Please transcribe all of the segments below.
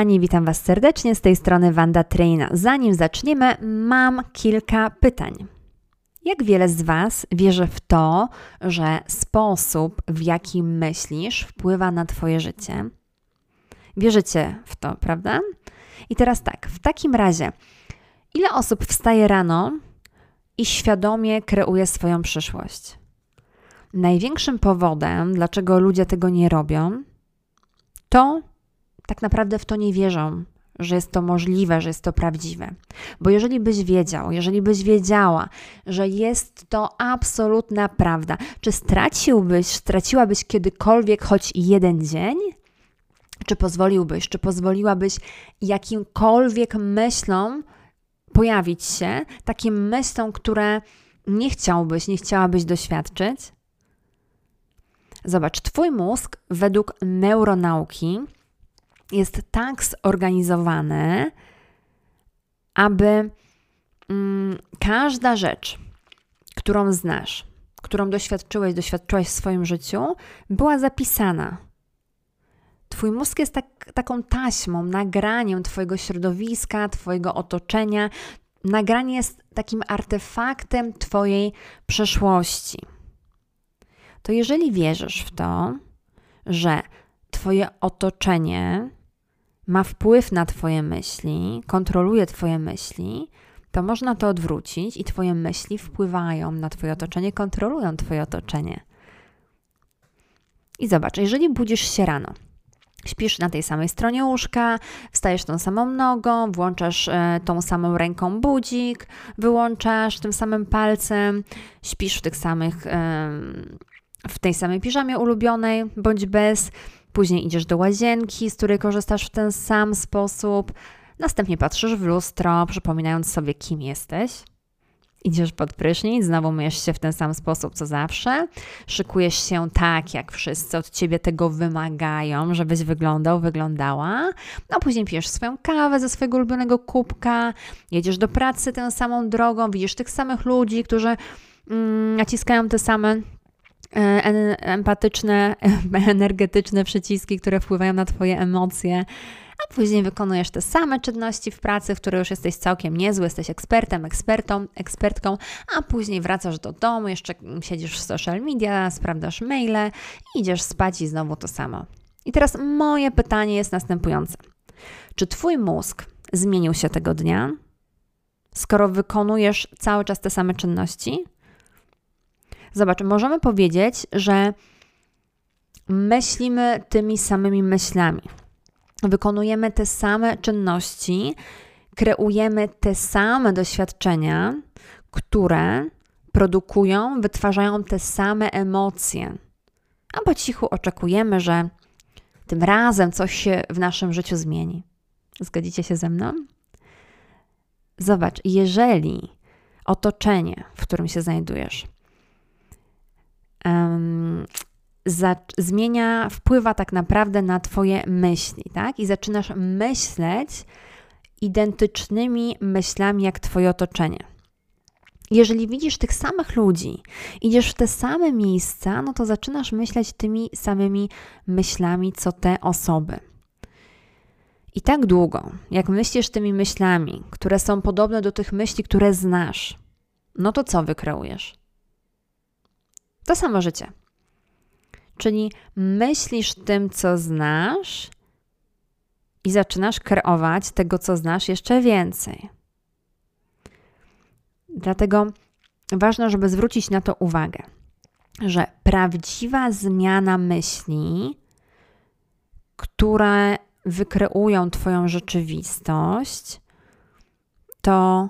Ani witam Was serdecznie z tej strony Wanda Traina. Zanim zaczniemy, mam kilka pytań. Jak wiele z Was wierzy w to, że sposób, w jaki myślisz, wpływa na Twoje życie? Wierzycie w to, prawda? I teraz tak, w takim razie, ile osób wstaje rano i świadomie kreuje swoją przyszłość? Największym powodem, dlaczego ludzie tego nie robią, to tak naprawdę w to nie wierzą, że jest to możliwe, że jest to prawdziwe. Bo jeżeli byś wiedział, jeżeli byś wiedziała, że jest to absolutna prawda, czy straciłbyś, straciłabyś kiedykolwiek choć jeden dzień? Czy pozwoliłbyś, czy pozwoliłabyś jakimkolwiek myślom pojawić się, takim myślom, które nie chciałbyś, nie chciałabyś doświadczyć? Zobacz, Twój mózg według neuronauki jest tak zorganizowany, aby mm, każda rzecz, którą znasz, którą doświadczyłeś, doświadczyłaś w swoim życiu, była zapisana. Twój mózg jest tak, taką taśmą, nagraniem Twojego środowiska, Twojego otoczenia. Nagranie jest takim artefaktem Twojej przeszłości. To jeżeli wierzysz w to, że Twoje otoczenie ma wpływ na Twoje myśli, kontroluje Twoje myśli, to można to odwrócić i Twoje myśli wpływają na Twoje otoczenie, kontrolują Twoje otoczenie. I zobacz, jeżeli budzisz się rano, śpisz na tej samej stronie łóżka, wstajesz tą samą nogą, włączasz e, tą samą ręką budzik, wyłączasz tym samym palcem, śpisz w tych samych, w tej samej piżamie ulubionej bądź bez, Później idziesz do łazienki, z której korzystasz w ten sam sposób. Następnie patrzysz w lustro, przypominając sobie, kim jesteś. Idziesz pod prysznic, znowu myjesz się w ten sam sposób co zawsze. Szykujesz się tak, jak wszyscy od ciebie tego wymagają, żebyś wyglądał, wyglądała. A później pijesz swoją kawę ze swojego ulubionego kubka, jedziesz do pracy tą samą drogą, widzisz tych samych ludzi, którzy mm, naciskają te same empatyczne, energetyczne przyciski, które wpływają na Twoje emocje, a później wykonujesz te same czynności w pracy, w której już jesteś całkiem niezły, jesteś ekspertem, ekspertą, ekspertką, a później wracasz do domu, jeszcze siedzisz w social media, sprawdzasz maile idziesz spać i znowu to samo. I teraz moje pytanie jest następujące. Czy Twój mózg zmienił się tego dnia, skoro wykonujesz cały czas te same czynności? Zobacz, możemy powiedzieć, że myślimy tymi samymi myślami. Wykonujemy te same czynności, kreujemy te same doświadczenia, które produkują, wytwarzają te same emocje. A po cichu oczekujemy, że tym razem coś się w naszym życiu zmieni. Zgodzicie się ze mną? Zobacz, jeżeli otoczenie, w którym się znajdujesz, um, za, zmienia, wpływa tak naprawdę na Twoje myśli, tak? I zaczynasz myśleć identycznymi myślami jak Twoje otoczenie. Jeżeli widzisz tych samych ludzi, idziesz w te same miejsca, no to zaczynasz myśleć tymi samymi myślami, co te osoby. I tak długo, jak myślisz tymi myślami, które są podobne do tych myśli, które znasz, no to co wykreujesz? To samo życie. Czyli myślisz tym, co znasz, i zaczynasz kreować tego, co znasz, jeszcze więcej. Dlatego ważne, żeby zwrócić na to uwagę, że prawdziwa zmiana myśli, które wykreują Twoją rzeczywistość, to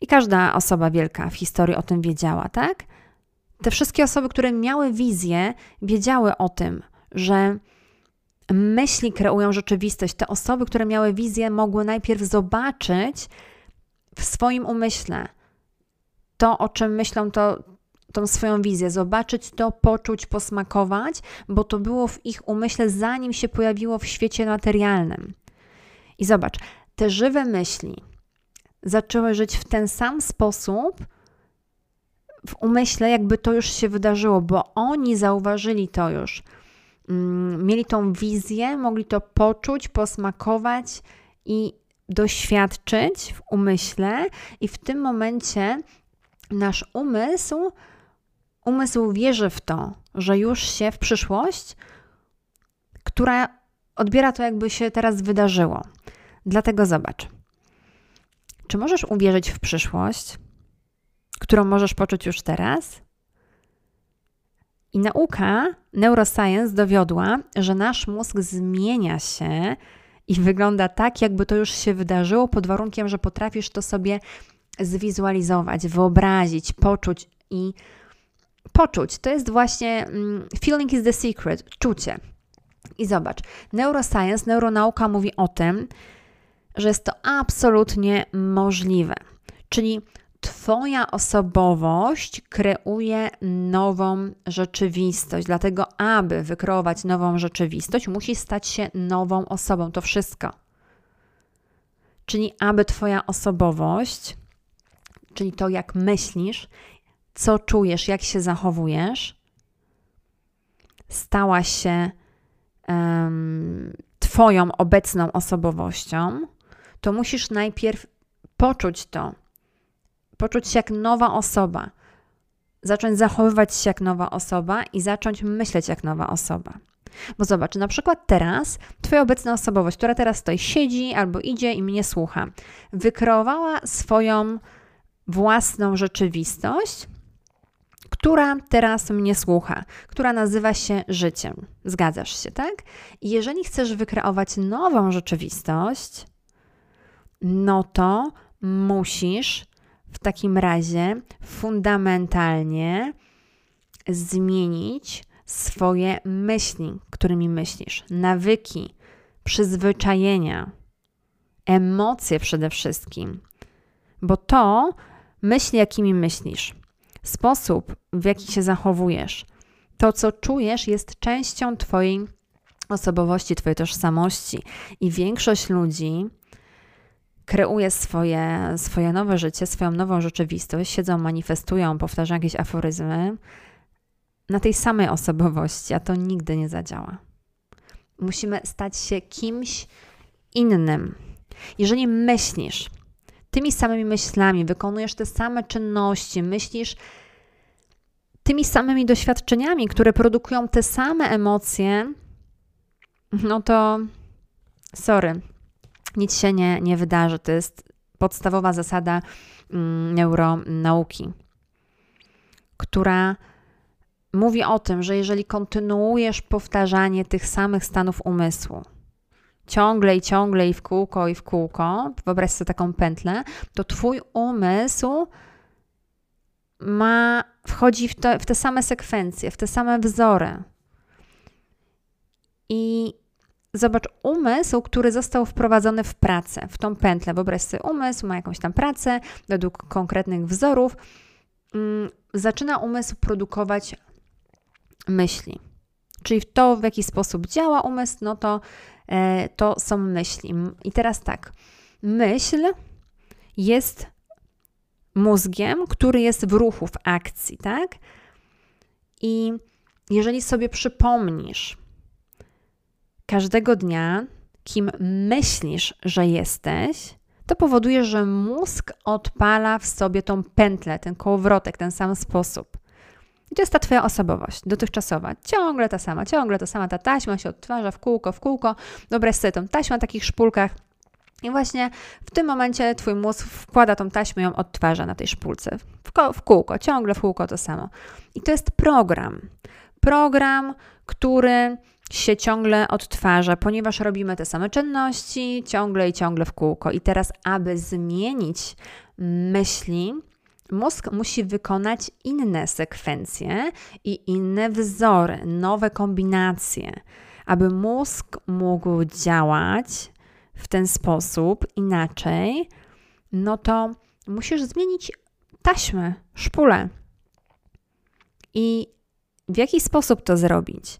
i każda osoba wielka w historii o tym wiedziała, tak? Te wszystkie osoby, które miały wizję, wiedziały o tym, że myśli kreują rzeczywistość. Te osoby, które miały wizję, mogły najpierw zobaczyć w swoim umyśle to, o czym myślą, to, tą swoją wizję, zobaczyć to, poczuć, posmakować, bo to było w ich umyśle, zanim się pojawiło w świecie materialnym. I zobacz, te żywe myśli zaczęły żyć w ten sam sposób, w umyśle, jakby to już się wydarzyło, bo oni zauważyli to już. mm, mieli tą wizję, mogli to poczuć, posmakować i doświadczyć w umyśle, i w tym momencie nasz umysł, umysł wierzy w to, że już się w przyszłość, która odbiera to, jakby się teraz wydarzyło. Dlatego zobacz. Czy możesz uwierzyć w przyszłość, którą możesz poczuć już teraz? I nauka, neuroscience dowiodła, że nasz mózg zmienia się i wygląda tak, jakby to już się wydarzyło, pod warunkiem, że potrafisz to sobie zwizualizować, wyobrazić, poczuć i poczuć. To jest właśnie mm, feeling is the secret, czucie. I zobacz, neuroscience, neuronauka mówi o tym, że jest to absolutnie możliwe. Czyli Twoja osobowość kreuje nową rzeczywistość. Dlatego, aby wykreować nową rzeczywistość, musi stać się nową osobą. To wszystko. Czyli, aby Twoja osobowość, czyli to, jak myślisz, co czujesz, jak się zachowujesz, stała się um, Twoją obecną osobowością, to musisz najpierw poczuć to, poczuć się jak nowa osoba, zacząć zachowywać się jak nowa osoba i zacząć myśleć jak nowa osoba. Bo zobacz, na przykład teraz Twoja obecna osobowość, która teraz stoi, siedzi albo idzie i mnie słucha, wykreowała swoją własną rzeczywistość, która teraz mnie słucha, która nazywa się życiem. Zgadzasz się, tak? I jeżeli chcesz wykreować nową rzeczywistość, no to musisz w takim razie fundamentalnie zmienić swoje myśli, którymi myślisz, nawyki, przyzwyczajenia, emocje przede wszystkim, bo to myśli, jakimi myślisz, sposób, w jaki się zachowujesz, to, co czujesz, jest częścią Twojej osobowości, Twojej tożsamości. I większość ludzi kreuje swoje, swoje nowe życie, swoją nową rzeczywistość, siedzą, manifestują, powtarzają jakieś aforyzmy na tej samej osobowości, a to nigdy nie zadziała. Musimy stać się kimś innym. Jeżeli myślisz tymi samymi myślami, wykonujesz te same czynności, myślisz tymi samymi doświadczeniami, które produkują te same emocje, no to sorry, nic się nie, nie wydarzy. To jest podstawowa zasada mm, neuronauki, która mówi o tym, że jeżeli kontynuujesz powtarzanie tych samych stanów umysłu, ciągle i ciągle i w kółko i w kółko, wyobraź sobie taką pętlę, to twój umysł ma, wchodzi w te, w te same sekwencje, w te same wzory. I Zobacz umysł, który został wprowadzony w pracę, w tą pętlę. Wyobraź sobie umysł, ma jakąś tam pracę według konkretnych wzorów. Mm, zaczyna umysł produkować myśli. Czyli to, w jaki sposób działa umysł, no to, e, to są myśli. I teraz tak, myśl jest mózgiem, który jest w ruchu, w akcji, tak? I jeżeli sobie przypomnisz, każdego dnia, kim myślisz, że jesteś, to powoduje, że mózg odpala w sobie tą pętlę, ten kołowrotek, ten sam sposób. I to jest ta Twoja osobowość dotychczasowa. Ciągle ta sama, ciągle ta sama. Ta taśma się odtwarza w kółko, w kółko. Wyobraź sobie tą taśmę na takich szpulkach. I właśnie w tym momencie Twój mózg wkłada tą taśmę i ją odtwarza na tej szpulce. W kółko, ciągle w kółko to samo. I to jest program. Program, który się ciągle odtwarza, ponieważ robimy te same czynności ciągle i ciągle w kółko. I teraz, aby zmienić myśli, mózg musi wykonać inne sekwencje i inne wzory, nowe kombinacje. Aby mózg mógł działać w ten sposób, inaczej, no to musisz zmienić taśmę, szpulę. I w jaki sposób to zrobić?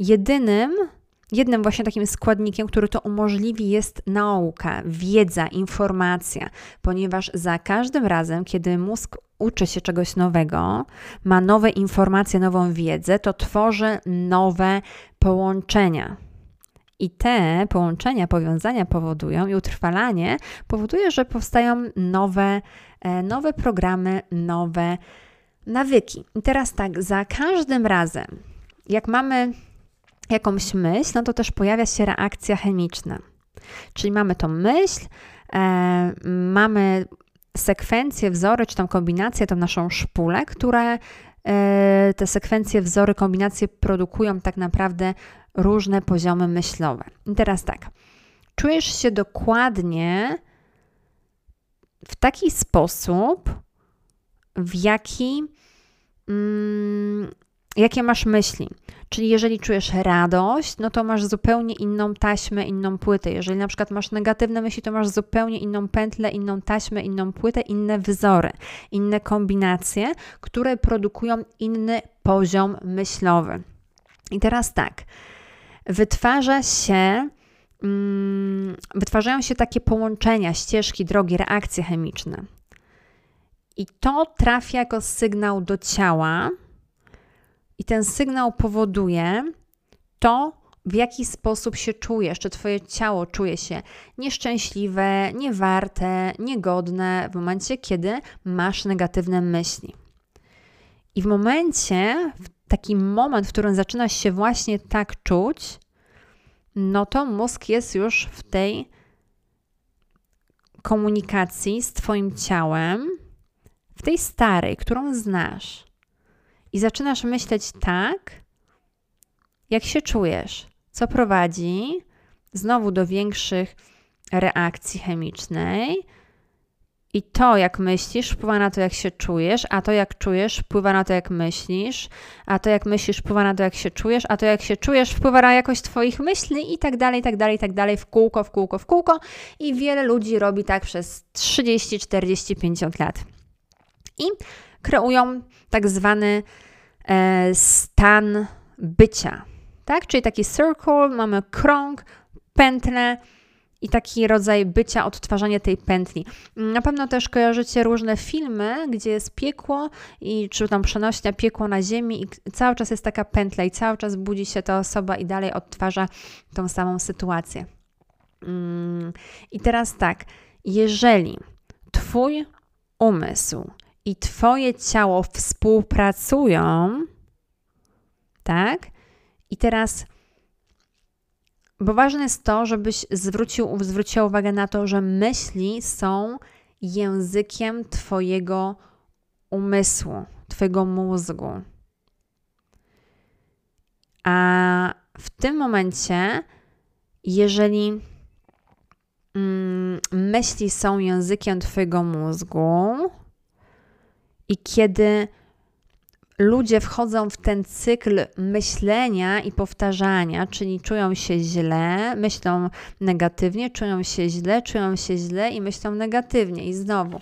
Jedynym jednym właśnie takim składnikiem, który to umożliwi, jest nauka, wiedza, informacja, ponieważ za każdym razem, kiedy mózg uczy się czegoś nowego, ma nowe informacje, nową wiedzę, to tworzy nowe połączenia. I te połączenia, powiązania powodują i utrwalanie powoduje, że powstają nowe, e, nowe programy, nowe nawyki. I teraz tak, za każdym razem, jak mamy jakąś myśl, no to też pojawia się reakcja chemiczna. Czyli mamy tą myśl, e, mamy sekwencje, wzory, czy tą kombinację, tą naszą szpulę, które e, te sekwencje, wzory, kombinacje produkują tak naprawdę różne poziomy myślowe. I teraz tak, czujesz się dokładnie w taki sposób, w jaki, mm, jakie masz myśli. Czyli jeżeli czujesz radość, no to masz zupełnie inną taśmę, inną płytę. Jeżeli na przykład masz negatywne myśli, to masz zupełnie inną pętlę, inną taśmę, inną płytę, inne wzory, inne kombinacje, które produkują inny poziom myślowy. I teraz tak, wytwarza się mm, wytwarzają się takie połączenia, ścieżki, drogi, reakcje chemiczne. I to trafia jako sygnał do ciała, i ten sygnał powoduje to, w jaki sposób się czujesz, czy Twoje ciało czuje się nieszczęśliwe, niewarte, niegodne w momencie, kiedy masz negatywne myśli. I w momencie, w taki moment, w którym zaczynasz się właśnie tak czuć, no to mózg jest już w tej komunikacji z Twoim ciałem, w tej starej, którą znasz i zaczynasz myśleć tak, jak się czujesz, co prowadzi znowu do większych reakcji chemicznej. I to, jak myślisz, wpływa na to, jak się czujesz, a to, jak czujesz, wpływa na to, jak myślisz, a to, jak myślisz, wpływa na to, jak się czujesz, a to, jak się czujesz, wpływa na jakość Twoich myśli i tak dalej, i tak dalej, i tak dalej, w kółko, w kółko, w kółko. I wiele ludzi robi tak przez 30, 40, 50 lat. I kreują tak zwany e, stan bycia, tak? Czyli taki circle, mamy krąg, pętlę i taki rodzaj bycia, odtwarzanie tej pętli. Na pewno też kojarzycie różne filmy, gdzie jest piekło i czy tam przenośnia piekło na ziemi i cały czas jest taka pętla i cały czas budzi się ta osoba i dalej odtwarza tą samą sytuację. Mm, I teraz tak, jeżeli Twój umysł i Twoje ciało współpracują, tak? I teraz, bo ważne jest to, żebyś zwrócił, zwróciła uwagę na to, że myśli są językiem Twojego umysłu, Twojego mózgu. A w tym momencie, jeżeli mm, myśli są językiem Twojego mózgu, i kiedy ludzie wchodzą w ten cykl myślenia i powtarzania, czyli czują się źle, myślą negatywnie, czują się źle, czują się źle i myślą negatywnie. I znowu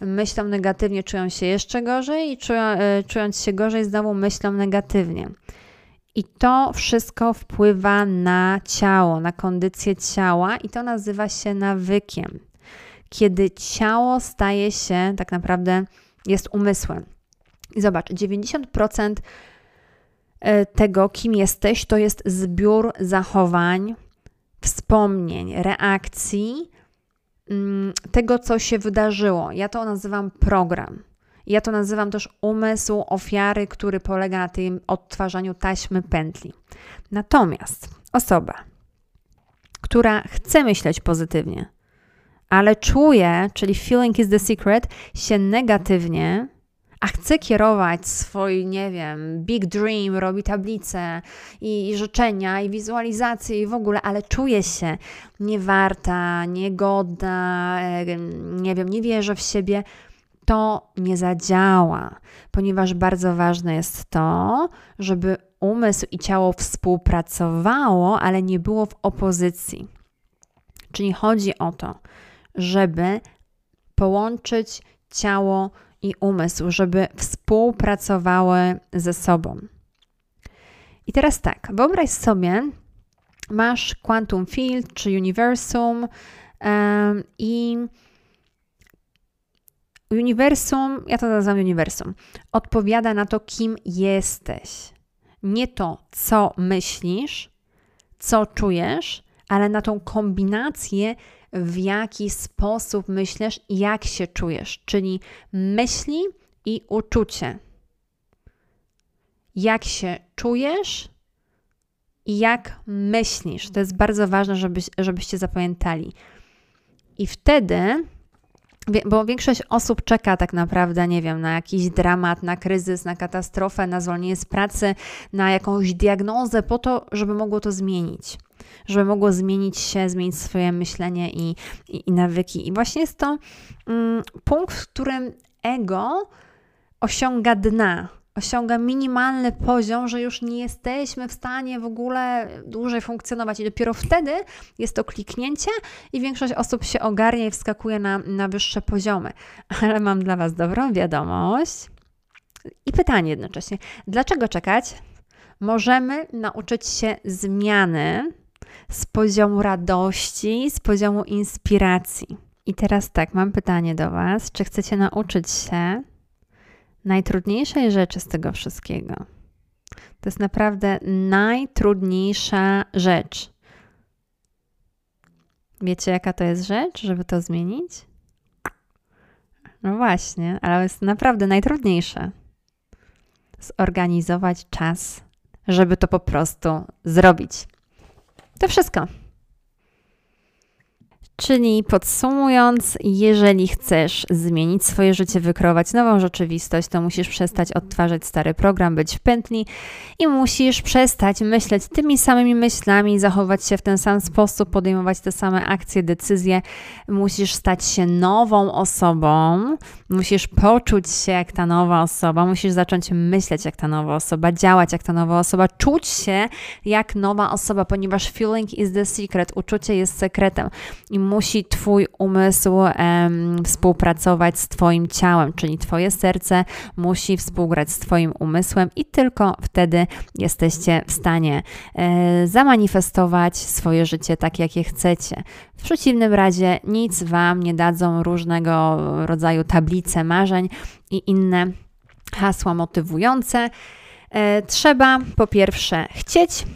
myślą negatywnie, czują się jeszcze gorzej i czują, e, czując się gorzej, znowu myślą negatywnie. I to wszystko wpływa na ciało, na kondycję ciała, i to nazywa się nawykiem. Kiedy ciało staje się tak naprawdę jest umysłem. I zobacz, 90% e, tego, kim jesteś, to jest zbiór zachowań, wspomnień, reakcji, mm, tego, co się wydarzyło. Ja to nazywam program. Ja to nazywam też umysł ofiary, który polega na tym odtwarzaniu taśmy pętli. Natomiast osoba, która chce myśleć pozytywnie, ale czuje, czyli feeling is the secret, się negatywnie, a chce kierować swój, nie wiem, big dream, robi tablice i, i życzenia, i wizualizacje, i w ogóle, ale czuje się niewarta, niegodna, nie wiem, nie wierzy w siebie, to nie zadziała, ponieważ bardzo ważne jest to, żeby umysł i ciało współpracowało, ale nie było w opozycji. Czyli chodzi o to, żeby połączyć ciało i umysł, żeby współpracowały ze sobą. I teraz tak, wyobraź sobie masz quantum field czy uniwersum i uniwersum, ja to nazywam uniwersum, odpowiada na to, kim jesteś. Nie to, co myślisz, co czujesz, ale na tą kombinację, w jaki sposób myślisz i jak się czujesz, czyli myśli i uczucie. Jak się czujesz i jak myślisz. To jest bardzo ważne, żebyś, żebyście zapamiętali. I wtedy, bo większość osób czeka tak naprawdę, nie wiem, na jakiś dramat, na kryzys, na katastrofę, na zwolnienie z pracy, na jakąś diagnozę po to, żeby mogło to zmienić. Żeby mogło zmienić się, zmienić swoje myślenie i, i, i nawyki. I właśnie jest to mm, punkt, w którym ego osiąga dna osiąga minimalny poziom, że już nie jesteśmy w stanie w ogóle dłużej funkcjonować. I dopiero wtedy jest to kliknięcie i większość osób się ogarnia i wskakuje na, na wyższe poziomy. Ale mam dla Was dobrą wiadomość i pytanie jednocześnie: dlaczego czekać? Możemy nauczyć się zmiany z poziomu radości, z poziomu inspiracji. I teraz tak, mam pytanie do Was: czy chcecie nauczyć się najtrudniejszej rzeczy z tego wszystkiego. To jest naprawdę najtrudniejsza rzecz. Wiecie, jaka to jest rzecz, żeby to zmienić? No właśnie, ale jest naprawdę najtrudniejsze. Zorganizować czas, żeby to po prostu zrobić. To wszystko. Czyli podsumując, jeżeli chcesz zmienić swoje życie, wykreować nową rzeczywistość, to musisz przestać odtwarzać stary program, być w pętli i musisz przestać myśleć tymi samymi myślami, zachować się w ten sam sposób, podejmować te same akcje, decyzje. Musisz stać się nową osobą, musisz poczuć się jak ta nowa osoba, musisz zacząć myśleć jak ta nowa osoba, działać jak ta nowa osoba, czuć się jak nowa osoba, ponieważ feeling is the secret, uczucie jest sekretem. I musi Twój umysł um, współpracować z Twoim ciałem, czyli Twoje serce musi współgrać z Twoim umysłem i tylko wtedy jesteście w stanie e, zamanifestować swoje życie tak, jakie chcecie. W przeciwnym razie nic Wam nie dadzą różnego rodzaju tablice marzeń i inne hasła motywujące. E, trzeba po pierwsze chcieć,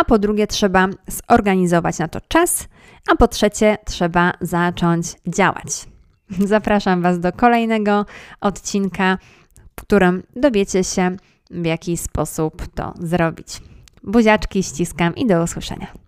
a po drugie trzeba zorganizować na to czas, a po trzecie trzeba zacząć działać. Zapraszam Was do kolejnego odcinka, w którym dowiecie się, w jaki sposób to zrobić. Buziaczki ściskam i do usłyszenia.